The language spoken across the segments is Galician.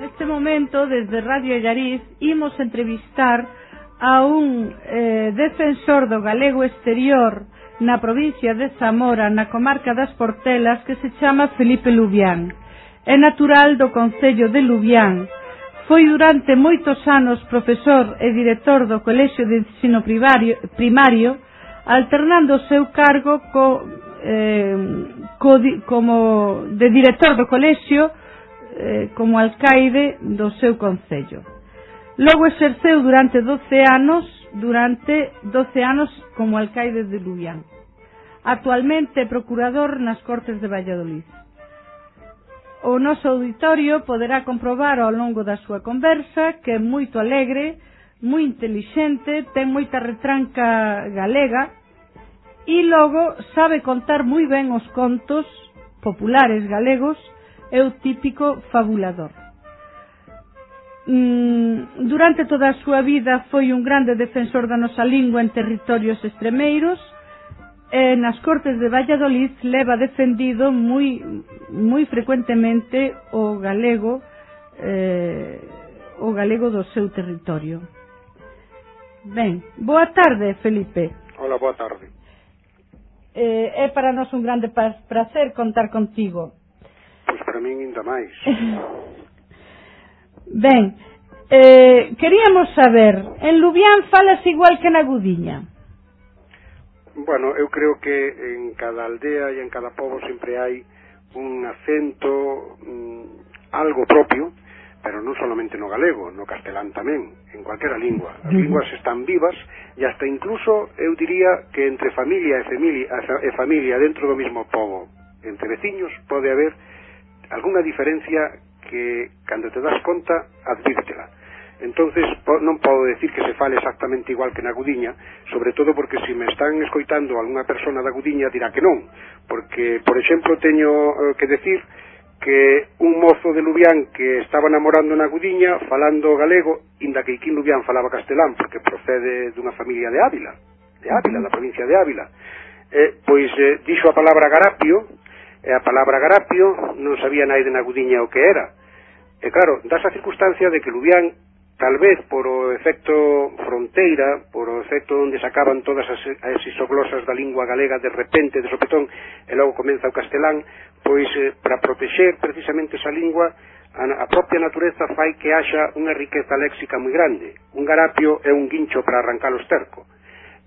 Neste momento, desde Radio Allariz, imos entrevistar a un eh, defensor do galego exterior na provincia de Zamora, na comarca das Portelas, que se chama Felipe Lubián. É natural do Concello de Lubián. Foi durante moitos anos profesor e director do Colexio de Ensino Primario, primario alternando o seu cargo co, eh, co, como de director do colexio eh, como alcaide do seu concello. Logo exerceu durante 12 anos durante 12 anos como alcaide de Lubián. Actualmente é procurador nas Cortes de Valladolid. O noso auditorio poderá comprobar ao longo da súa conversa que é moito alegre, moi intelixente, ten moita retranca galega e logo sabe contar moi ben os contos populares galegos é o típico fabulador. Mm, durante toda a súa vida foi un grande defensor da nosa lingua en territorios extremeiros e nas Cortes de Valladolid leva defendido moi, moi frecuentemente o galego eh, o galego do seu territorio. Ben, boa tarde, Felipe. Hola, boa tarde. Eh, é para nós un grande prazer contar contigo pois para min ainda máis. Ben, eh, queríamos saber, en Lubián falas igual que na Gudiña? Bueno, eu creo que en cada aldea e en cada povo sempre hai un acento mm, algo propio, pero non solamente no galego, no castelán tamén, en cualquera lingua. As linguas están vivas e hasta incluso eu diría que entre familia e familia, e familia dentro do mismo povo, entre veciños, pode haber alguna diferencia que cando te das conta advírtela. Entonces non podo decir que se fale exactamente igual que na Gudiña sobre todo porque se me están escoitando algunha persona da Gudiña dirá que non. Porque por exemplo teño eh, que decir que un mozo de Lubián que estaba namorando na Gudiña falando galego, inda que Iquín Lubián falaba castelán, porque procede dunha familia de Ávila, de Ávila, da provincia de Ávila, eh, pois eh, dixo a palabra garapio, e a palabra garapio non sabía naide na Gudiña o que era. E claro, das a circunstancia de que Lubián, tal vez por o efecto fronteira, por o efecto onde sacaban todas as, as isoglosas da lingua galega de repente, de sopetón, e logo comeza o castelán, pois eh, para protexer precisamente esa lingua, a, a propia natureza fai que haxa unha riqueza léxica moi grande. Un garapio é un guincho para arrancar o esterco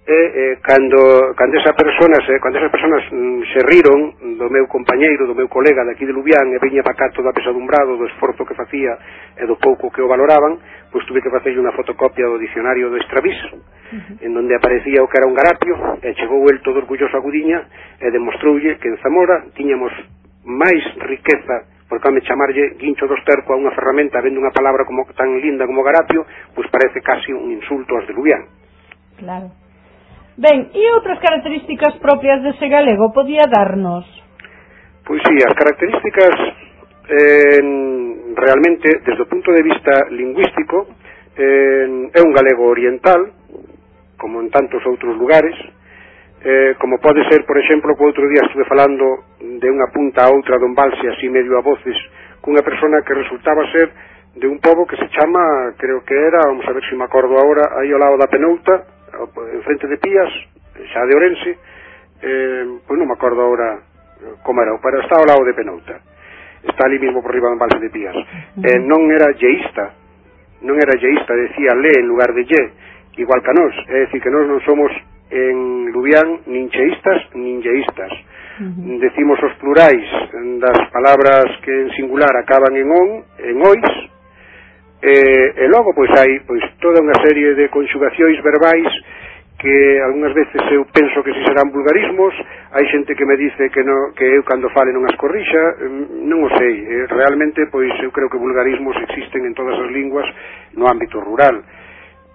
e eh, cando, cando, esa personas, eh, cando esas personas mm, se riron do meu compañeiro, do meu colega daqui de Lubián e veña para cá todo apesadumbrado do esforzo que facía e do pouco que o valoraban, pois tuve que facerlle unha fotocopia do dicionario do Estrabís, uh -huh. en donde aparecía o que era un garapio, e chegou el todo orgulloso a Gudiña e demostroulle que en Zamora tiñamos máis riqueza porque me chamarlle guincho dos terco a unha ferramenta vendo unha palabra como tan linda como garapio, pois parece casi un insulto aos de Lubián. Claro. Ben, e outras características propias dese galego podía darnos? Pois sí, as características eh, realmente, desde o punto de vista lingüístico, eh, é un galego oriental, como en tantos outros lugares, eh, como pode ser, por exemplo, que outro día estuve falando de unha punta a outra dun balse así medio a voces cunha persona que resultaba ser de un pobo que se chama, creo que era, vamos a ver se me acordo agora, aí ao lado da Penouta, o Frente de Pías, xa de Orense, eh, pois non me acordo agora eh, como era, pero está ao lado de Penouta. Está ali mesmo por riba do embalse de Pías. Eh, non era yeísta, non era yeísta, decía le en lugar de ye, igual que a nós. É dicir, que nós non somos en Lubián nin cheístas nin yeístas. Uh -huh. Decimos os plurais das palabras que en singular acaban en on, en ois, E, e logo, pois, hai pois, toda unha serie de conxugacións verbais que algunhas veces eu penso que si serán vulgarismos, hai xente que me dice que, no, que eu cando fale non as corrixa, mm, non o sei, realmente pois eu creo que vulgarismos existen en todas as linguas no ámbito rural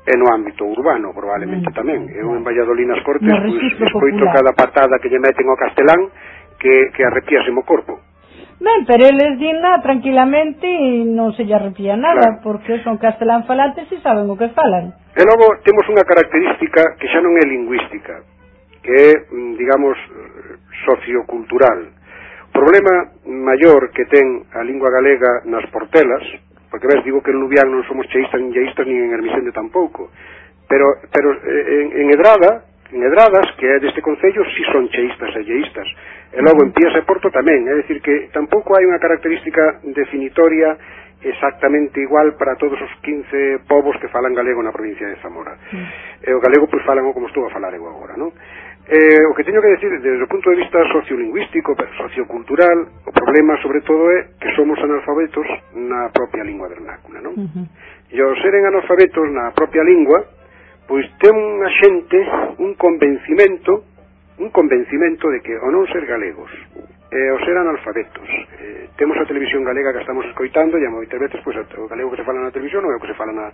e no ámbito urbano probablemente mm. tamén. Eu en Valladolid nas Cortes pois, escoito popular. cada patada que lle meten ao castelán que, que arrepiase o corpo. Ben, pero eles din nada tranquilamente e non se lle arrepía nada, claro. porque son castelán falantes e saben o que falan. E logo temos unha característica que xa non é lingüística, que é, mm, digamos, sociocultural. O problema maior que ten a lingua galega nas portelas, porque ves, digo que en Lubián non somos cheístas nin lleístas nin en Hermisende tampouco, pero, pero eh, en, en Edrada Nedradas, que é deste Concello, si son cheístas e lleístas. E logo en Pías e Porto tamén, é dicir que tampouco hai unha característica definitoria exactamente igual para todos os 15 povos que falan galego na provincia de Zamora. Mm. E o galego, pois, falan como estou a falar eu agora, non? Eh, o que teño que decir desde o punto de vista sociolingüístico, pero sociocultural, o problema sobre todo é que somos analfabetos na propia lingua vernácula, non? Uh -huh. E ao seren analfabetos na propia lingua, pois ten unha xente un convencimento un convencimento de que o non ser galegos e o ser analfabetos eh, temos a televisión galega que estamos escoitando e a moitas veces pois, o galego que se fala na televisión non é o que se fala na,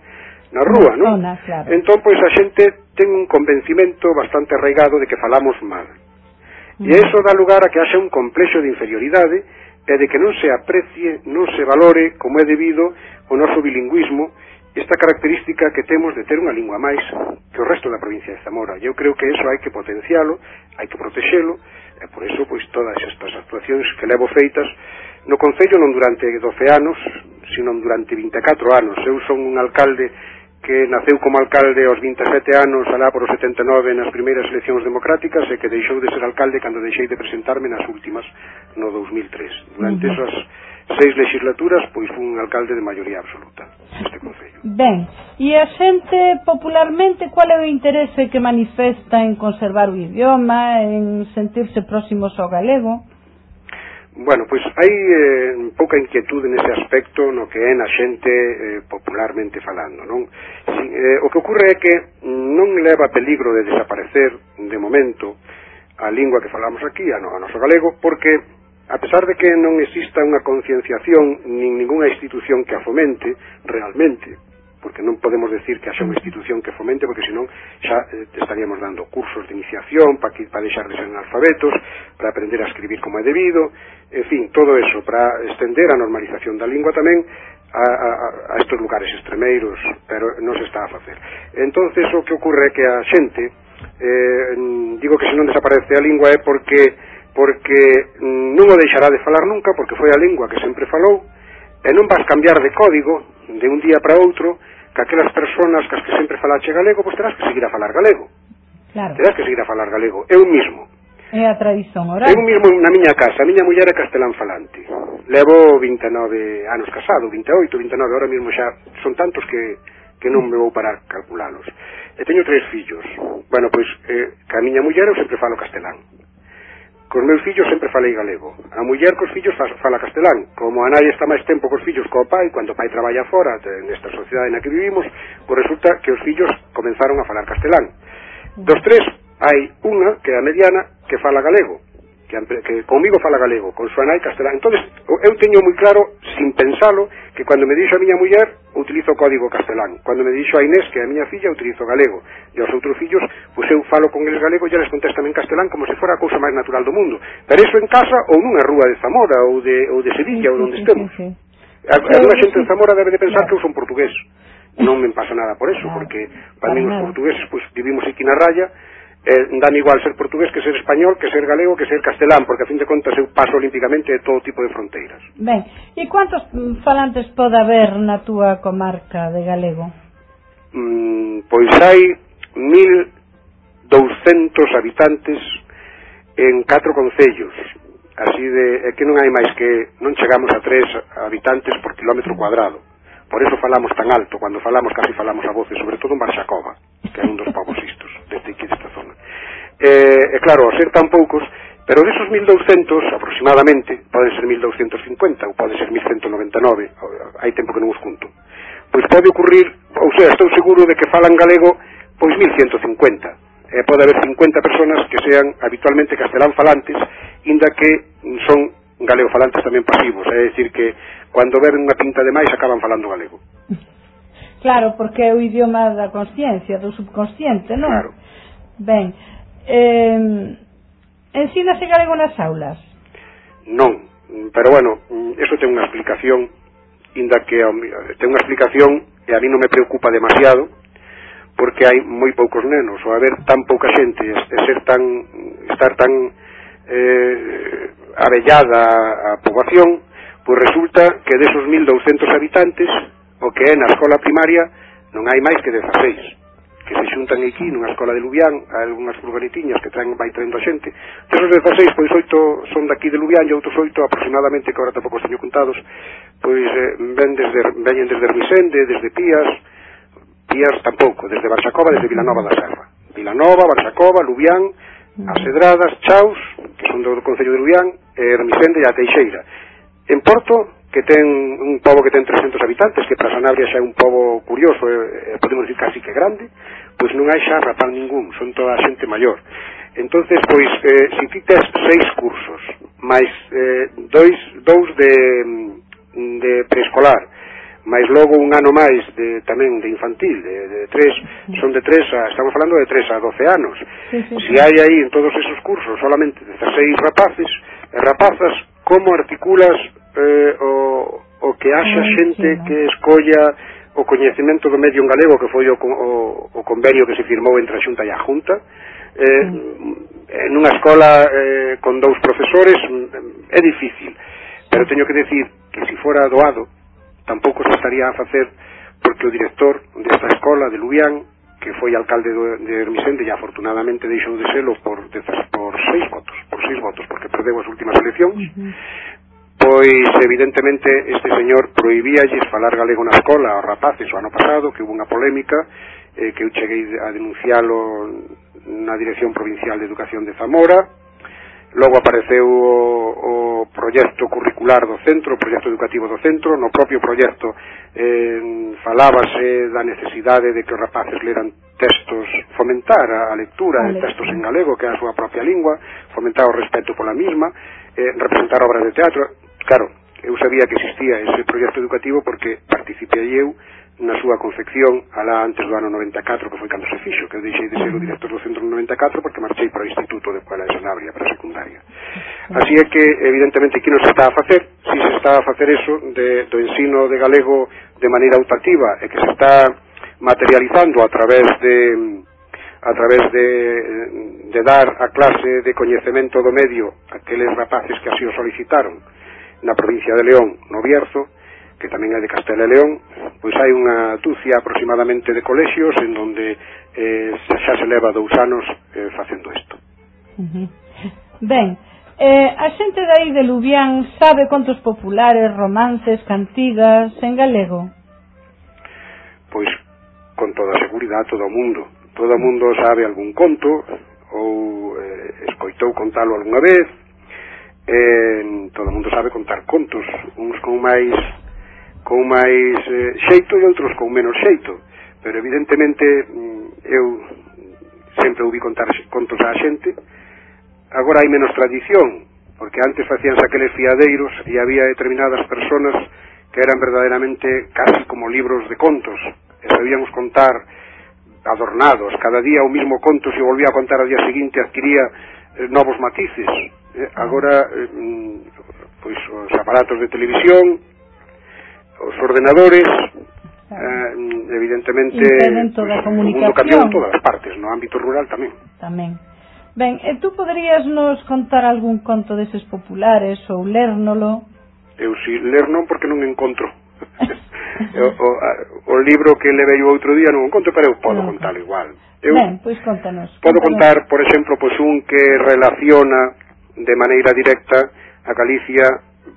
na rúa non? Zona, claro. entón pois a xente ten un convencimento bastante arraigado de que falamos mal mm. e iso dá lugar a que haxe un complexo de inferioridade e de que non se aprecie, non se valore como é debido o noso bilingüismo esta característica que temos de ter unha lingua máis que o resto da provincia de Zamora. Eu creo que eso hai que potencialo, hai que protexelo, e por eso pois todas estas actuacións que levo feitas no Concello non durante 12 anos, sino durante 24 anos. Eu son un alcalde que naceu como alcalde aos 27 anos alá por os 79 nas primeiras eleccións democráticas e que deixou de ser alcalde cando deixei de presentarme nas últimas no 2003. Durante uh -huh. esas seis legislaturas, pois un alcalde de maioría absoluta neste Concello. Ben, e a xente popularmente cual é o interese que manifesta en conservar o idioma, en sentirse próximos ao galego? Bueno, pois hai eh, pouca inquietude nese aspecto no que é na xente eh, popularmente falando, non? Si, eh, o que ocurre é que non leva peligro de desaparecer de momento a lingua que falamos aquí, a, no, a noso galego, porque A pesar de que non exista unha concienciación nin ninguna institución que a fomente realmente, porque non podemos decir que haxa unha institución que fomente, porque senón xa eh, estaríamos dando cursos de iniciación para que para deixar de ser analfabetos, para aprender a escribir como é debido, en fin, todo eso para estender a normalización da lingua tamén a, a, a estos lugares extremeiros, pero non se está a facer. Entonces o que ocorre é que a xente eh, digo que se non desaparece a lingua é porque porque non o deixará de falar nunca porque foi a lingua que sempre falou e non vas cambiar de código de un día para outro que aquelas personas cas que sempre falache galego pois terás que seguir a falar galego claro. terás que seguir a falar galego eu mismo É a tradición oral. Eu mismo na miña casa, a miña muller é castelán falante. Levo 29 anos casado, 28, 29, ahora mismo xa son tantos que que non me vou parar calculalos. E teño tres fillos. Bueno, pois eh, que a miña muller eu sempre falo castelán. Cos meus fillos sempre falei galego. A muller cos fillos fala castelán. Como a nai está máis tempo cos fillos co pai, cando o pai traballa fora, nesta sociedade na que vivimos, pois resulta que os fillos comenzaron a falar castelán. Dos tres, hai unha, que é a mediana, que fala galego que, que comigo fala galego, con súa nai castelán. entonces eu teño moi claro, sin pensalo, que cando me dixo a miña muller, utilizo código castelán. Cando me dixo a Inés, que a miña filla, utilizo galego. E aos outros fillos, pois eu falo con eles galego e eles contestan en castelán como se fora a cousa máis natural do mundo. Pero iso en casa ou nunha rúa de Zamora ou de, ou de Sevilla sí, ou onde estemos. Sí, sí, sí. A, a xente en Zamora debe de pensar claro. que eu son portugués non me pasa nada por eso, porque para mí os portugueses pois, vivimos aquí na raya, eh, dan igual ser portugués que ser español, que ser galego, que ser castelán, porque a fin de contas eu paso olímpicamente de todo tipo de fronteiras. Ben, e quantos mm, falantes pode haber na túa comarca de galego? Mm, pois hai 1.200 habitantes en catro concellos, así de, é que non hai máis que non chegamos a tres habitantes por kilómetro cuadrado. Por eso falamos tan alto, cando falamos casi falamos a voces, sobre todo en Barxacova, que é un dos povos istos, desde que está E, e claro, ao ser tan poucos, pero desos 1200 aproximadamente, poden ser 1250 ou pode ser 1199, hai tempo que non os conto. Pois pode ocurrir, ou sea, estou seguro de que falan galego pois 1150. E pode haber 50 personas que sean habitualmente castelán falantes, inda que son galego falantes tamén pasivos, é dicir que cando ven unha pinta de máis acaban falando galego. Claro, porque é o idioma da consciencia, do subconsciente, non? Claro. Ben, eh, ensínase galego nas aulas? Non, pero bueno, eso ten unha explicación, inda que ten unha explicación e a mí non me preocupa demasiado, porque hai moi poucos nenos, ou haber tan pouca xente e ser tan, estar tan eh, avellada a poboación, pois resulta que desos 1.200 habitantes, o que é na escola primaria, non hai máis que 16 que se xuntan aquí nunha escola de Lubián, algunhas furgonetiñas que traen vai traendo a xente. Desos 16, pois oito son daqui de Lubián e outros oito aproximadamente, que agora tampouco os teño contados, pois eh, ven desde, veñen desde Hermisende, desde Pías, Pías tampouco, desde Barxacova, desde Vilanova da Serra. Vilanova, Barxacova, Lubián, mm. As Chaus, que son do Concello de Lubián, e Hermisende e a Teixeira. En Porto, que ten un pobo que ten 300 habitantes, que para Sanabria xa é un pobo curioso, eh, podemos dicir casi que grande, pois non hai xa rapaz ningún, son toda a xente maior. Entonces, pois, eh, si ti tes seis cursos, máis eh, dois, dous de, de preescolar, máis logo un ano máis de, tamén de infantil, de, de tres, son de tres a, estamos falando de tres a doce anos. Sí, sí, si hai aí en todos esos cursos solamente 16 rapaces, rapazas, como articulas eh, o, o que haxa xente que escolla o coñecemento do medio en galego que foi o, o, o convenio que se firmou entre a Xunta e a Junta. Eh, mm, en unha escola eh, con dous profesores mm, é difícil. Pero teño que decir que se fora doado tampouco se estaría a facer porque o director desta escola de Lubián que foi alcalde de Hermisende e afortunadamente deixou de selo por, por seis votos por seis votos porque perdeu as últimas eleccións uh -huh. Pois, evidentemente, este señor prohibíalles falar galego na escola. Aos rapaces o ano pasado, que hubo unha polémica, eh, que eu cheguei a denuncialo na Dirección Provincial de Educación de Zamora, logo apareceu o, o proxecto curricular do centro, o proxecto educativo do centro, no propio proxecto eh, falábase da necesidade de que os rapaces leran textos, fomentar a, a lectura de textos en galego, que é a súa propia lingua, fomentar o respeto pola mesma, eh, representar obras de teatro, Claro, eu sabía que existía ese proxecto educativo porque participei eu na súa concepción alá antes do ano 94, que foi cando se fixo, que eu deixei de ser o director do centro no 94 porque marchei para o Instituto de Puebla de Sanabria, para a secundaria. Así é que, evidentemente, aquí non se está a facer, si se está a facer eso de, do ensino de galego de maneira autativa e que se está materializando a través de a través de, de dar a clase de coñecemento do medio aqueles rapaces que así o solicitaron, na provincia de León, no Bierzo, que tamén é de Castela e León, pois hai unha tucia aproximadamente de colexios en donde eh, xa se leva dous anos eh, facendo isto. Ben, eh, a xente dai de Lubián sabe contos populares, romances, cantigas en galego? Pois con toda a seguridade todo o mundo. Todo o mundo sabe algún conto ou eh, escoitou contalo algunha vez eh, todo o mundo sabe contar contos, uns con máis con máis eh, xeito e outros con menos xeito, pero evidentemente mm, eu sempre ouvi contar contos á xente. Agora hai menos tradición, porque antes facíanse aqueles fiadeiros e había determinadas personas que eran verdadeiramente casi como libros de contos, e sabíamos contar adornados, cada día o mismo conto se volvía a contar ao día seguinte adquiría eh, novos matices, eh, agora eh, pois os aparatos de televisión os ordenadores eh, evidentemente pois, o mundo cambiou en todas as partes no ámbito rural tamén tamén Ben, e tú poderías nos contar algún conto deses populares ou lérnolo? Eu si ler non porque non encontro. o, o, o libro que levei o outro día non encontro, pero eu podo non. contalo igual. Eu ben, pois contanos. Podo contanos. contar, por exemplo, pois un que relaciona de maneira directa a Galicia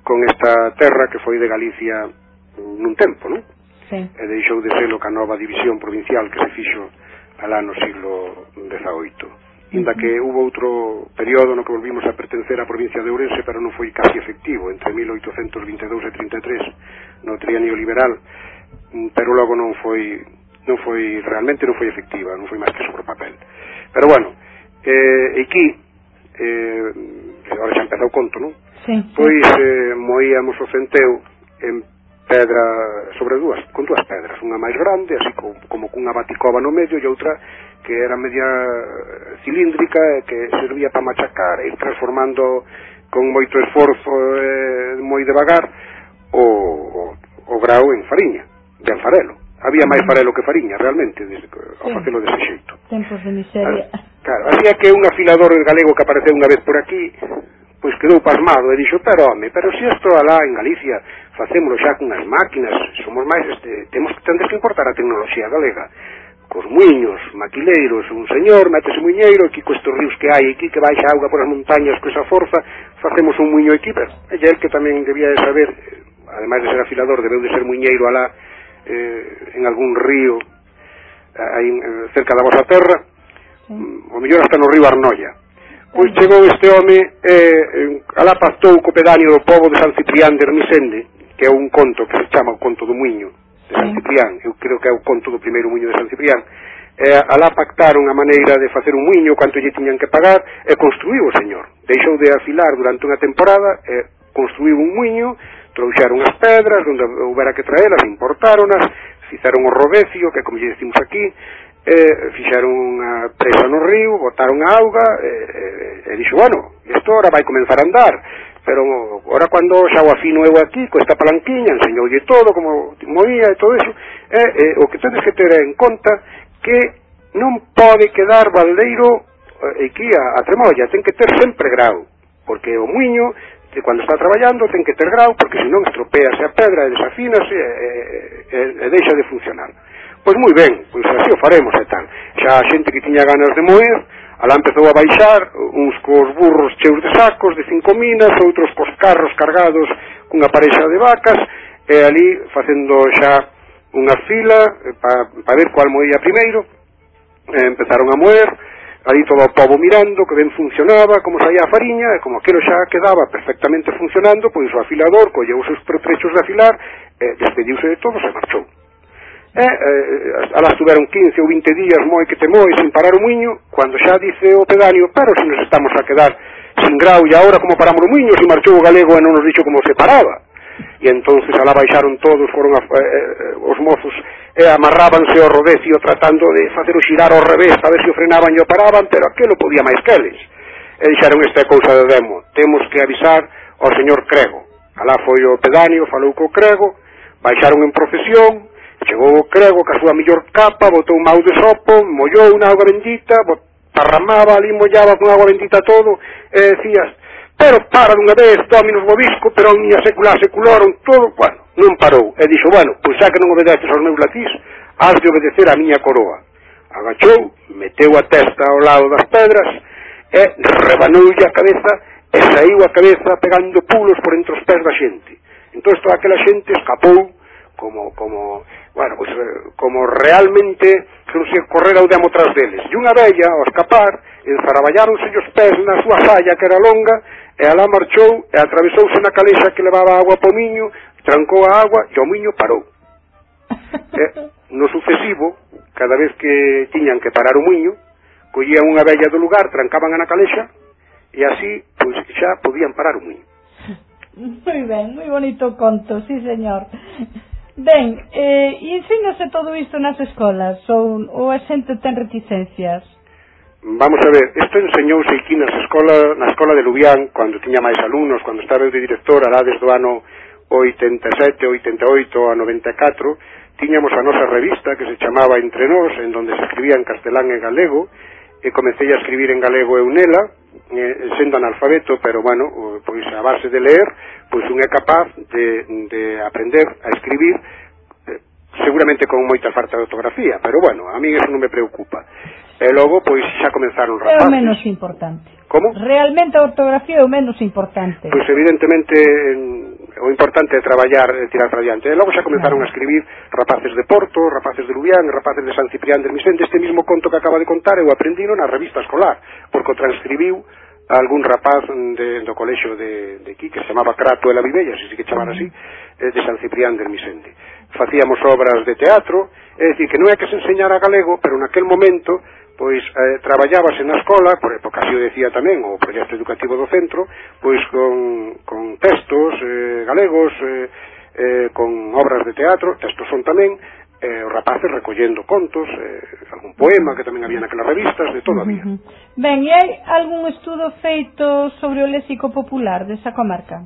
con esta terra que foi de Galicia nun tempo, non? Sí. E deixou de ser o que a nova división provincial que se fixo alá no siglo XVIII inda que hubo outro período no que volvimos a pertencer á provincia de Ourense, pero non foi casi efectivo, entre 1822 e 33, no trienio liberal, mm, pero logo non foi non foi realmente non foi efectiva, non foi máis que sobre papel. Pero bueno, eh, aquí eh, que agora xa empezou o conto, non? Sí, pois sí. eh, moíamos o centeo en pedra sobre dúas, con dúas pedras, unha máis grande, así como, como cunha baticova no medio e outra que era media cilíndrica e que servía para machacar e transformando con moito esforzo e eh, moi devagar o, o, o grau en fariña, de alfarelo había máis farelo que fariña, realmente, de, ao facelo dese xeito. Tempos de miseria. Ah, claro, había que un afilador galego que apareceu unha vez por aquí, pois quedou pasmado e dixo, pero home, pero se si isto alá en Galicia facémolo xa cunhas máquinas, somos máis, este, temos que tendes que importar a tecnoloxía galega cos muiños, maquileiros, un señor, metese muiñeiro, aquí cos ríos que hai aquí, que baixa auga por as montañas con esa forza, facemos un muiño aquí, pero é el que tamén debía de saber, ademais de ser afilador, debeu de ser muiñeiro alá, eh, en algún río aí cerca da vosa terra sí. Mm, o mellor hasta no río Arnoia. Pois chegou este home eh, alá pastou co pedáneo do povo de San Ciprián de Hermisende que é un conto que se chama o conto do muiño de San sí. Ciprián, eu creo que é o conto do primeiro muiño de San Ciprián. Eh, alá pactaron a maneira de facer un muiño canto lle tiñan que pagar e construiu o señor. Deixou de afilar durante unha temporada e eh, construiu un muiño trouxeron as pedras, onde houbera que traelas, importáronas, fizeron o robecio, que como lle dicimos aquí, eh, fixeron unha presa no río, botaron a auga, e, eh, eh, e dixo, bueno, isto ahora vai comenzar a andar, pero ora cando xa o afino eu aquí, co esta palanquiña, enseñoulle todo, como movía e todo eso, eh, eh, o que tedes que ter en conta que non pode quedar baldeiro eh, aquí a, a tremolla, ten que ter sempre grau, porque o muiño que cando está traballando ten que ter grau porque senón estropease a pedra e desafínase e, e, e deixa de funcionar. Pois moi ben, pois así o faremos e tal. Xa a xente que tiña ganas de moer, alá empezou a baixar, uns cos burros cheos de sacos de cinco minas, outros cos carros cargados cunha parexa de vacas, e ali facendo xa unha fila eh, para pa ver cual moía primeiro, e empezaron a moer, ali todo o povo mirando que ben funcionaba, como saía a fariña, e como aquilo xa quedaba perfectamente funcionando, pois o afilador colleu os seus pertrechos de afilar, eh, e despediuse de todos e marchou. E, eh, eh alas tuveron 15 ou 20 días moi que temoi sin parar o muiño, cando xa dice o pedáneo, pero se nos estamos a quedar sin grau e agora como paramos o muiño, se marchou o galego e non nos dixo como se paraba e entonces alá baixaron todos, foron a, eh, eh, os mozos e amarrábanse ao rodecio tratando de facer o xirar ao revés, a ver se o frenaban e o paraban, pero aquilo podía máis que eles. E dixeron esta cousa de demo, temos que avisar ao señor Crego. Alá foi o pedáneo, falou co Crego, baixaron en procesión, chegou o Crego ca súa mellor capa, botou un mau de sopo, mollou unha auga bendita, bot, tarramaba ali, mollaba con auga bendita todo, e eh, decías, pero para dunha vez, dominos bobisco, pero ia secular secularon, todo, bueno, non parou. E dixo, bueno, pois xa que non obedeces aos meus latís, has de obedecer a miña coroa. Agachou, meteu a testa ao lado das pedras, e rebanoulle a cabeza, e saiu a cabeza pegando pulos por entre os pés da xente. Entón toda aquela xente escapou, como, como, bueno, pues, como realmente non se correr o demo tras deles. E unha vella, ao escapar, enzaraballaronse os pés na súa falla que era longa E alá marchou e atravesouse na calexa que levaba agua po miño, trancou a agua e o miño parou. E, no sucesivo, cada vez que tiñan que parar o miño, collían unha vella do lugar, trancaban a na calexa e así pois, xa podían parar o miño. Moi ben, moi bonito conto, sí señor. Ben, eh, ensínase todo isto nas escolas ou, ou a xente ten reticencias? Vamos a ver, isto enseñouse aquí na escola, na escola de Lubián, cando tiña máis alumnos, cando estaba eu de director, alá desde o ano 87, 88 a 94, tiñamos a nosa revista que se chamaba Entre Nós, en donde se escribía en castelán e galego, e comecei a escribir en galego eu nela, eh, sendo analfabeto, pero bueno, pois a base de leer, pois un é capaz de, de aprender a escribir, eh, seguramente con moita falta de ortografía, pero bueno, a mí eso non me preocupa. E logo, pois, xa comenzaron rapaces. É o menos importante. Como? Realmente a ortografía é o menos importante. Pois, evidentemente, o importante é traballar e tirar para diante. E logo xa comenzaron claro. a escribir rapaces de Porto, rapaces de Lubián, rapaces de San Ciprián del Misén. Este mismo conto que acaba de contar eu aprendino na revista escolar, porque o transcribiu algún rapaz de, do colexo de, de aquí que se chamaba Crato e la Vivella, se si que chamar así, eh, de San Ciprián del Misende. Facíamos obras de teatro, é dicir, que non é que se enseñara galego, pero naquel momento pois eh, traballábase na escola, por época así o decía tamén o proxecto educativo do centro, pois con, con textos eh, galegos, eh, eh, con obras de teatro, textos son tamén, eh, os rapaces recollendo contos, eh, algún poema que tamén había naquelas revistas, de todo había. Uh -huh. Ben, e hai algún estudo feito sobre o léxico popular desa comarca?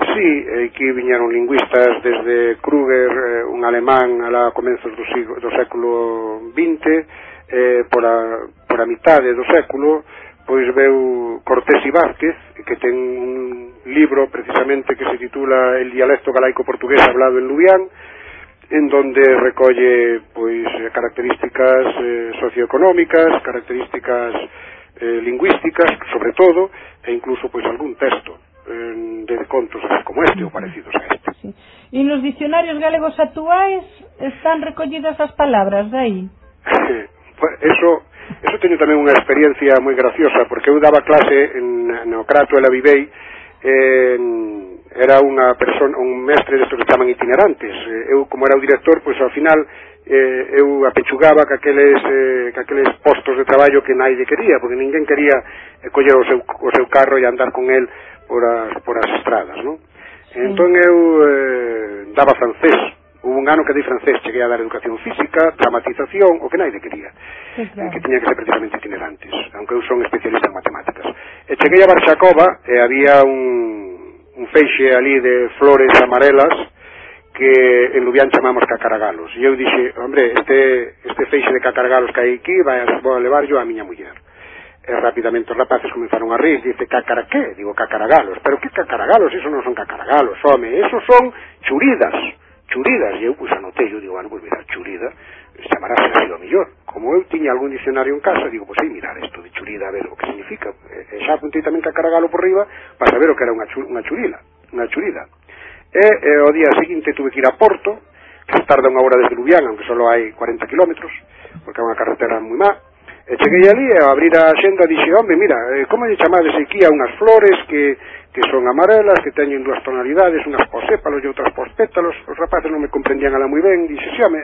Sí, eh, aquí que viñeron lingüistas desde Kruger, eh, un alemán a comenzos do, siglo, do século XX, eh, por, a, por a mitade do século pois veu Cortés y Vázquez que ten un libro precisamente que se titula El dialecto galaico portugués hablado en Lubián en donde recolle pois eh, características eh, socioeconómicas, características eh, lingüísticas, sobre todo, e incluso pois algún texto eh, de contos así como este ou parecidos a este. Sí. E nos dicionarios galegos actuais están recollidas as palabras de aí? eso eso teño tamén unha experiencia moi graciosa porque eu daba clase en, no Crato e la Vivei eh, era unha persona, un mestre destes que chaman itinerantes. Eh, eu, como era o director, pois ao final eh, eu apechugaba que aqueles, eh, que aqueles postos de traballo que naide quería, porque ninguén quería eh, coller o seu, o seu carro e andar con el por as, por as estradas, non? Sí. Entón eu eh, daba francés, Hubo un ano que dei francés, cheguei a dar educación física, dramatización, o que naide quería. Sí, claro. Eh, que tiña que ser precisamente itinerantes, aunque eu son especialista en matemáticas. E cheguei a Barxacova e había un, un feixe ali de flores amarelas que en Lubián chamamos cacaragalos. E eu dixe, hombre, este, este feixe de cacaragalos que hai aquí vai, vou levar yo a miña muller. E rapidamente os rapaces comenzaron a rir, dice, cacara que? Digo, cacaragalos. Pero que cacaragalos? Eso non son cacaragalos, home, eso son churidas Churidas, e eu pois anotei, eu digo, bueno, pois mira, churida, chamarase así o millor. Como eu tiña algún diccionario en casa, digo, pois sí, mirar isto de Churida, a ver o que significa. E, xa apuntei tamén que a cargalo por riba para saber o que era unha, chur, unha churila, unha churida. E, e o día seguinte tuve que ir a Porto, que se tarda unha hora desde Lubián, aunque só hai 40 kilómetros, porque é unha carretera moi má, E cheguei ali e abrir a xenda dixe, hombre, mira, eh, como lle chamades aquí a unhas flores que que son amarelas, que teñen dúas tonalidades, unhas por sépalos e outras por pétalos. Os rapaces non me comprendían ala moi ben, dixe, xa, me,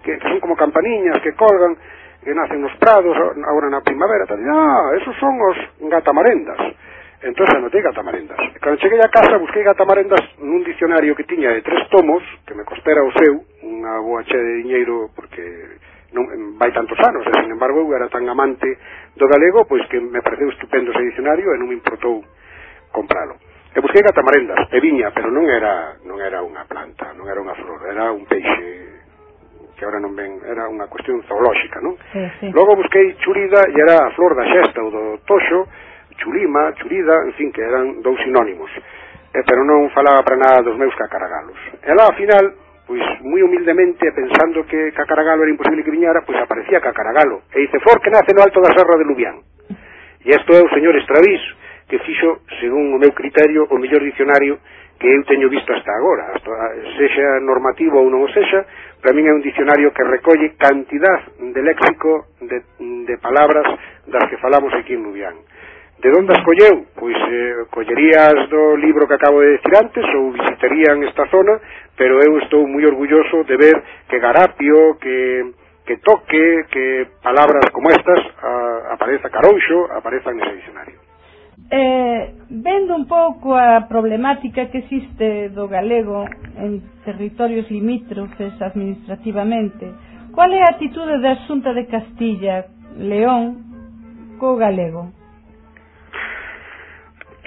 que, que son como campaniñas que colgan, que nacen nos prados, agora na primavera, tal, ah, esos son os gatamarendas. Entón, anotei gatamarendas. E cando cheguei a casa, busquei gatamarendas nun dicionario que tiña de tres tomos, que me costera o seu, unha boa che de diñeiro, porque non vai tantos anos, e, sin embargo, eu era tan amante do galego, pois que me pareceu estupendo ese dicionario e non me importou compralo. E busquei catamarendas e viña, pero non era non era unha planta, non era unha flor, era un peixe que ahora non ven, era unha cuestión zoolóxica, non? Sí, sí. Logo busquei churida e era a flor da xesta ou do toxo, chulima, churida, en fin, que eran dous sinónimos. E, pero non falaba para nada dos meus cacaragalos. E lá, ao final, pois moi humildemente pensando que Cacaragalo era imposible que viñara, pois aparecía Cacaragalo e dice, for que nace no alto da serra de Lubián". E isto é o señor Estravís, que fixo, según o meu criterio, o mellor dicionario que eu teño visto hasta agora, hasta, sexa normativo ou non o sexa, para min é un dicionario que recolle cantidad de léxico de, de palabras das que falamos aquí en Lubián. De onde as colleu? Pois eh, collerías do libro que acabo de decir antes ou visitarían esta zona, pero eu estou moi orgulloso de ver que Garapio, que, que Toque, que palabras como estas a, apareza Carouxo, aparezan nese dicionario. Eh, vendo un pouco a problemática que existe do galego en territorios limítrofes administrativamente, cual é a atitude da Xunta de Castilla, León, co galego?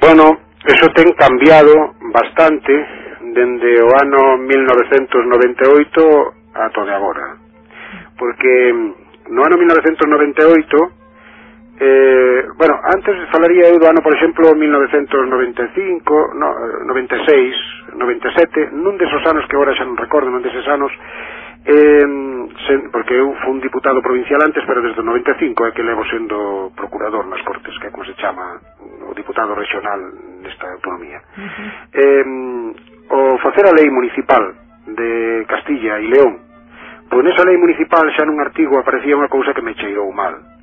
Bueno, eso ten cambiado bastante dende o ano 1998 ata de agora. Porque no ano 1998 Eh, bueno, antes falaría eu do ano, por exemplo, 1995, no, eh, 96, 97, nun desos anos que agora xa non recordo, nun deses anos, eh, sen, porque eu fui un diputado provincial antes, pero desde o 95 é que levo sendo procurador nas Cortes, que é como se chama o diputado regional nesta autonomía. Uh -huh. eh, o facer a lei municipal de Castilla e León, pois nesa lei municipal xa nun artigo aparecía unha cousa que me cheirou mal,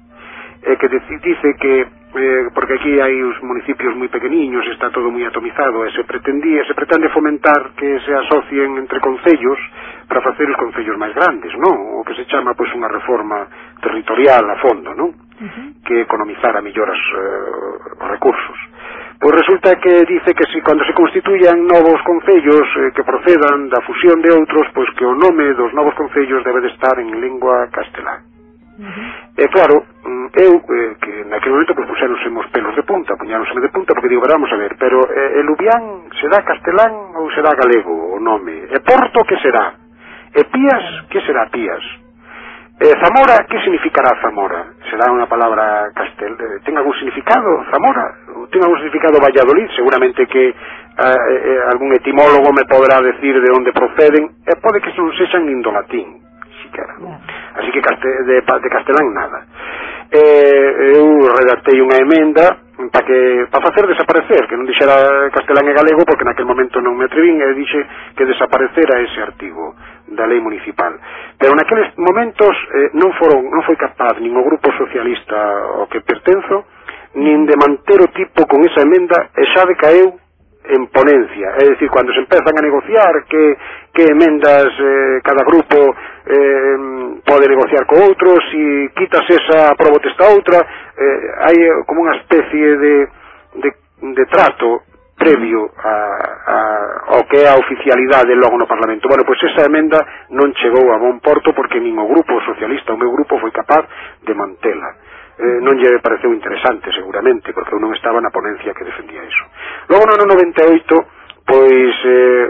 eh, que dice que eh, porque aquí hai os municipios moi pequeniños, está todo moi atomizado e se pretendía, se pretende fomentar que se asocien entre concellos para facer os concellos máis grandes, non? O que se chama pois unha reforma territorial a fondo, non? Uh -huh. Que economizara mellor as, eh, os recursos. Pois resulta que dice que si cando se constituyan novos concellos eh, que procedan da fusión de outros, pois que o nome dos novos concellos debe de estar en lingua castelán. -huh. E claro, mm, eu eh, que naquele momento pues, puseronse os pelos de punta, puñáronseme de punta, porque digo, vamos a ver, pero eh, el Lubián será castelán ou será galego o nome? E Porto que será? E Pías que será Pías? E Zamora, que significará Zamora? Será unha palabra castel... Eh, Ten algún significado Zamora? Ten algún significado Valladolid? Seguramente que eh, eh, algún etimólogo me podrá decir de onde proceden. E pode que non sexan indolatín siquiera. Así que castel, de, de castelán nada. Eh, eu redactei unha emenda para que para facer desaparecer, que non dixera castelán e galego porque naquel momento non me atrevín e dixe que desaparecera ese artigo da lei municipal. Pero naqueles momentos eh, non foron non foi capaz nin o grupo socialista ao que pertenzo nin de manter o tipo con esa emenda e xa decaeu en ponencia, é dicir, cando se empezan a negociar que, que emendas eh, cada grupo eh, pode negociar co outro, si quitas esa aprobo esta outra, eh, hai como unha especie de, de, de trato previo a, a, ao que é a oficialidade logo no Parlamento. Bueno, pois esa emenda non chegou a bon porto porque nin o grupo socialista, o meu grupo, foi capaz de mantela eh, non lle pareceu interesante seguramente porque eu non estaba na ponencia que defendía iso. Logo no ano 98 pois eh,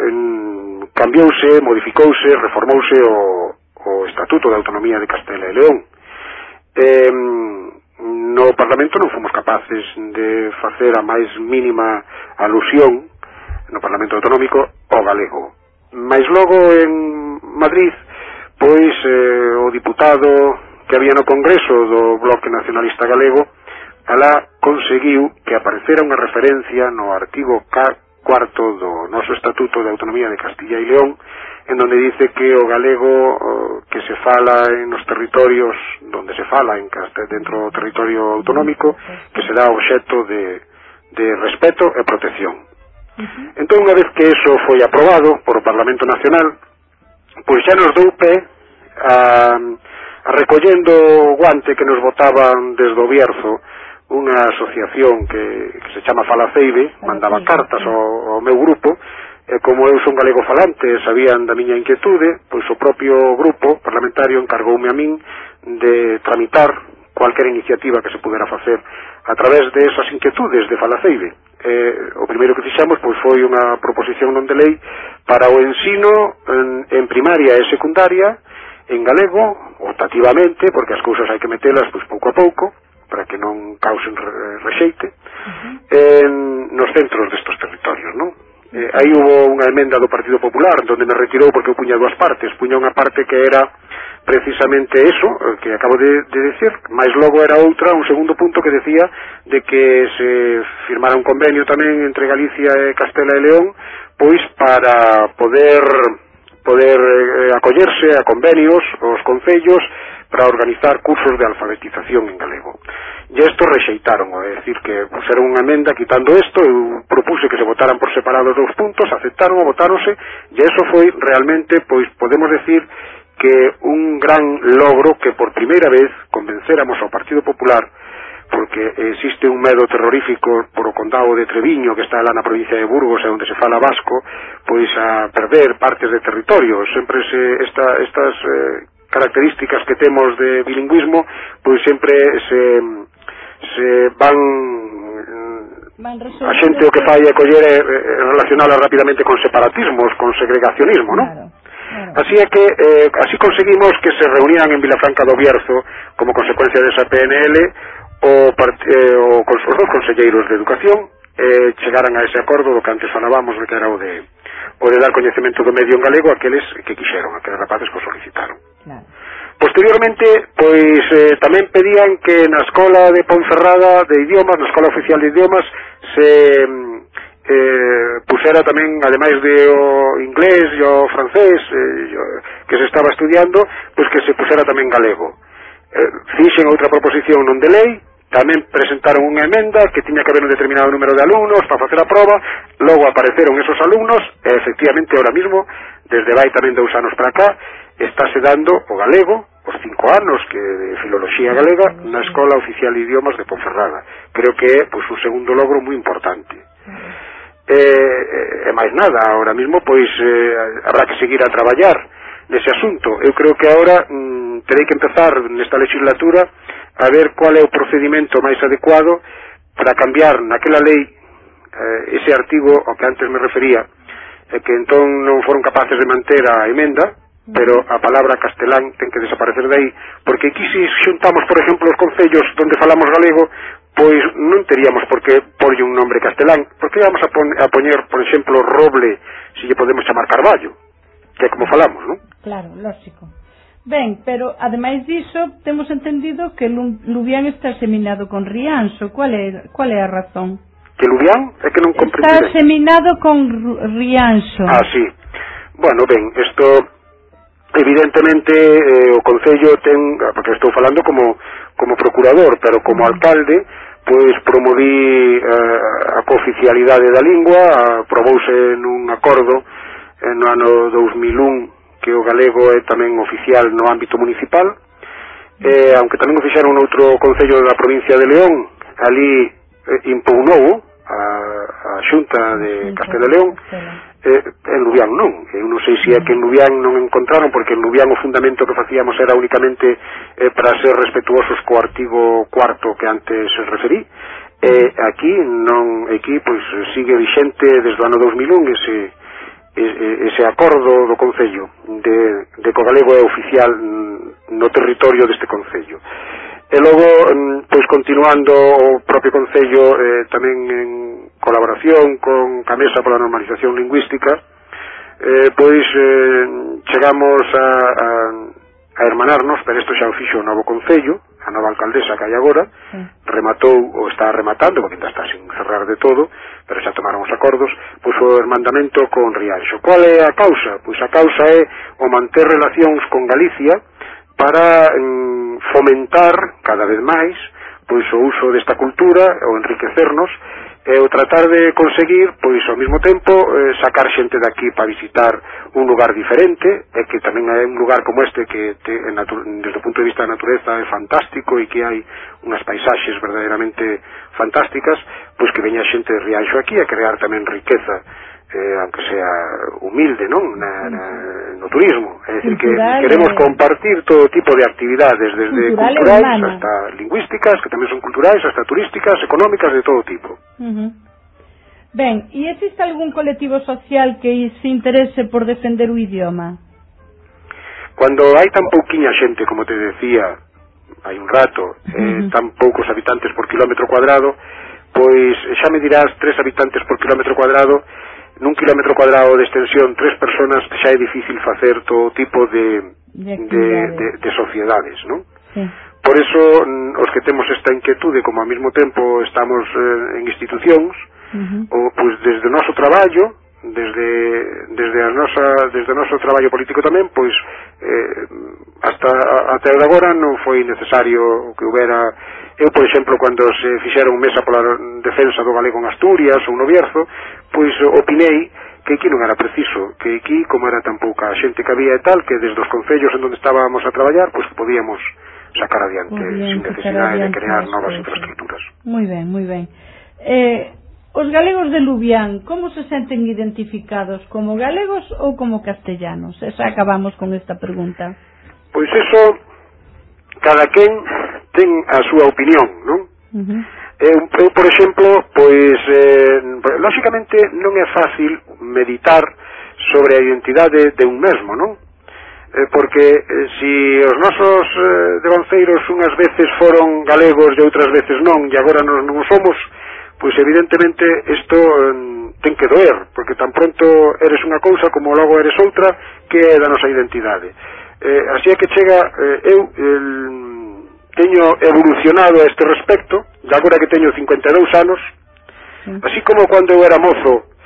cambiouse, modificouse, reformouse o, o Estatuto de Autonomía de Castela e León. Eh, no Parlamento non fomos capaces de facer a máis mínima alusión no Parlamento Autonómico ao galego. Mais logo en Madrid pois eh, o diputado que había no Congreso do Bloque Nacionalista Galego, alá conseguiu que aparecera unha referencia no artigo cuarto do noso Estatuto de Autonomía de Castilla e León, en donde dice que o galego que se fala en os territorios donde se fala en dentro do territorio autonómico, que será obxecto de, de respeto e protección. Uh -huh. Entón, unha vez que eso foi aprobado por o Parlamento Nacional, pois xa nos dou pé a, recollendo o guante que nos botaban desde o Bierzo, unha asociación que, que se chama Falaceibe, mandaba cartas ao, ao meu grupo, e como eu son galego falante sabían da miña inquietude, pois o propio grupo parlamentario encargoume a min de tramitar cualquier iniciativa que se pudera facer a través de esas inquietudes de Falaceide. Eh, o primeiro que fixamos pois foi unha proposición non de lei para o ensino en, en primaria e secundaria en galego, optativamente, porque as cousas hai que metelas pois, pouco a pouco, para que non causen rexeite, uh -huh. en, nos centros destos territorios, non? Eh, aí hubo unha emenda do Partido Popular donde me retirou porque eu puña dúas partes puña unha parte que era precisamente eso eh, que acabo de, de decir máis logo era outra, un segundo punto que decía de que se firmara un convenio tamén entre Galicia e Castela e León pois para poder poder eh, acollerse a convenios os concellos para organizar cursos de alfabetización en galego. E isto rexeitaron, é dicir, que puseron unha emenda quitando isto, eu propuse que se votaran por separado os dous puntos, aceptaron, votáronse, e eso foi realmente, pois podemos decir, que un gran logro que por primeira vez convencéramos ao Partido Popular porque existe un medo terrorífico por o condado de Treviño, que está lá na provincia de Burgos, e onde se fala vasco, pois a perder partes de territorio. Sempre se esta, estas eh, características que temos de bilingüismo, pois sempre se, se van a xente o que fai é coller eh, eh, e relacionala rapidamente con separatismos, con segregacionismo, non? Claro. Así é que eh, así conseguimos que se reunían en Vilafranca do Bierzo como consecuencia desa PNL o, o, os dos conselleiros de Educación eh, chegaran a ese acordo do que antes falábamos que era o de, o de dar coñecemento do medio en galego aqueles que quixeron, aqueles rapaces que o solicitaron. Claro. Posteriormente, pois eh, tamén pedían que na Escola de Ponferrada de Idiomas, na Escola Oficial de Idiomas, se mm, eh, pusera tamén, ademais de o inglés e o francés eh, que se estaba estudiando, pois que se pusera tamén galego fixen outra proposición non de lei tamén presentaron unha emenda que tiña que haber un determinado número de alumnos para facer a prova, logo apareceron esos alumnos, e efectivamente ahora mismo, desde vai tamén dous anos para cá, estáse dando o galego, os cinco anos que de filoloxía galega, na Escola Oficial de Idiomas de Ponferrada. Creo que é pois, un segundo logro moi importante. E, e, eh, eh, e máis nada, ahora mismo pois eh, habrá que seguir a traballar nese asunto. Eu creo que agora mm, terei que empezar nesta legislatura a ver cual é o procedimento máis adecuado para cambiar naquela lei eh, ese artigo ao que antes me refería e que entón non foron capaces de manter a emenda pero a palabra castelán ten que desaparecer de aí porque aquí se xuntamos por exemplo os concellos onde falamos galego pois non teríamos por que porlle un nombre castelán porque vamos a, pon, a poñer por exemplo Roble se lle podemos chamar Carballo que é como falamos, non? claro, lógico. Ben, pero ademais diso, temos entendido que Lubián está seminado con Rianxo. Cual é, cual é a razón? Que Lubián? É que non comprendi. Está seminado con Rianxo. Ah, sí. Bueno, ben, isto evidentemente eh, o Concello ten, ah, porque estou falando como, como procurador, pero como mm. alcalde, pois promoví eh, a cooficialidade da lingua, ah, aprobouse nun acordo eh, no ano 2001 que o galego é tamén oficial no ámbito municipal, eh, aunque tamén o fixaron noutro concello da provincia de León, ali eh, impugnou a, a xunta de Castela León, eh, en Lubián non, eh, eu non sei se é que en Lubián non encontraron, porque en Lubián o fundamento que facíamos era únicamente eh, para ser respetuosos co artigo cuarto que antes referí, e eh, aquí non, aquí pois sigue vixente desde o ano 2001 ese, ese acordo do Concello de, de que o galego é oficial mm, no territorio deste Concello. E logo, mm, pois continuando o propio Concello eh, tamén en colaboración con Camesa pola normalización lingüística, eh, pois eh, chegamos a, a, a hermanarnos, pero isto xa o fixo o novo Concello, a nova alcaldesa que hai agora sí. rematou ou está rematando porque ainda está sin cerrar de todo pero xa tomaron os acordos pois o hermandamento con Rianxo qual é a causa? pois a causa é o manter relacións con Galicia para mm, fomentar cada vez máis pois o uso desta cultura, o enriquecernos e o tratar de conseguir, pois ao mesmo tempo, eh, sacar xente daqui para visitar un lugar diferente, e que tamén é un lugar como este que te, en desde o punto de vista da natureza é fantástico e que hai unhas paisaxes verdadeiramente fantásticas, pois que veña xente de Rianxo aquí a crear tamén riqueza eh, aunque sea humilde, non? Na, na, no turismo. É dicir, que queremos eh, compartir todo tipo de actividades, desde cultural culturais hasta lingüísticas, que tamén son culturais, hasta turísticas, económicas, de todo tipo. Uh -huh. Ben, e existe algún colectivo social que se interese por defender o idioma? Cando hai tan pouquiña xente, como te decía, hai un rato, eh, uh -huh. tan poucos habitantes por kilómetro cuadrado, pois xa me dirás tres habitantes por kilómetro cuadrado nun kilómetro cuadrado de extensión tres personas xa é difícil facer todo tipo de, de, de, de, de sociedades, non? Sí. Por eso, mm, os que temos esta inquietude, como ao mesmo tempo estamos eh, en institucións, uh -huh. o, pois desde o noso traballo, desde, desde, a nosa, desde o noso traballo político tamén, pois eh, hasta, até agora non foi necesario que houbera Eu, por exemplo, cando se fixeron mesa pola defensa do galego en Asturias ou no Bierzo, pois opinei que aquí non era preciso, que aquí, como era tan pouca xente que había e tal, que desde os concellos en onde estábamos a traballar, pois podíamos sacar adiante bien, sin necesidade de crear novas sí, infraestructuras. Moi ben, moi ben. Eh, os galegos de Lubián, como se senten identificados, como galegos ou como castellanos? Esa acabamos con esta pregunta. Pois eso, cada quen ten a súa opinión, non? Uh -huh. Eu, eu, por exemplo, pois, eh, lóxicamente non é fácil meditar sobre a identidade de un mesmo, non? Eh, porque eh, si os nosos eh, devanceiros unhas veces foron galegos e outras veces non, e agora non, non somos, pois evidentemente isto eh, ten que doer, porque tan pronto eres unha cousa como logo eres outra, que é da nosa identidade. Eh, así é que chega, eh, eu, el, teño evolucionado a este respecto, de agora que teño 52 anos, así como cando eu era mozo,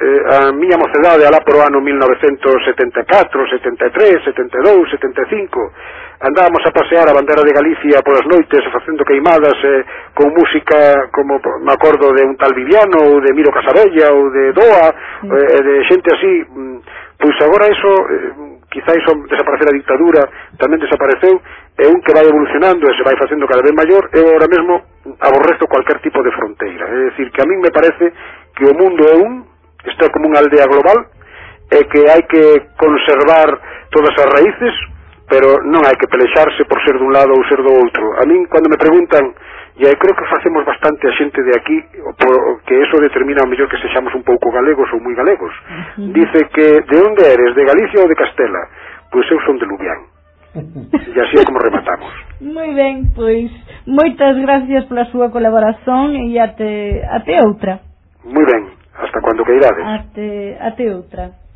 eh, a miña mocedade alá por ano 1974, 73, 72, 75, andábamos a pasear a bandera de Galicia polas noites facendo queimadas eh, con música como me acordo de un tal Viviano ou de Miro Casabella ou de Doa sí. Eh, eh, de xente así mm, pois agora eso eh, quizáis desaparecer a dictadura, tamén desapareceu, é un que vai evolucionando e se vai facendo cada vez maior, eu ahora mesmo aborrezo cualquier tipo de fronteira. É dicir, que a min me parece que o mundo é un, está como unha aldea global, e que hai que conservar todas as raíces, pero non hai que pelexarse por ser dun lado ou ser do outro. A min, cando me preguntan E aí creo que facemos bastante a xente de aquí por, que eso determina o mellor que sexamos un pouco galegos ou moi galegos. Dice que de onde eres, de Galicia ou de Castela? Pois eu son de Lubián. E así é como rematamos. moi ben, pois moitas gracias pola súa colaboración e até, até outra. Moi ben, hasta cando queirades. ate, ate outra.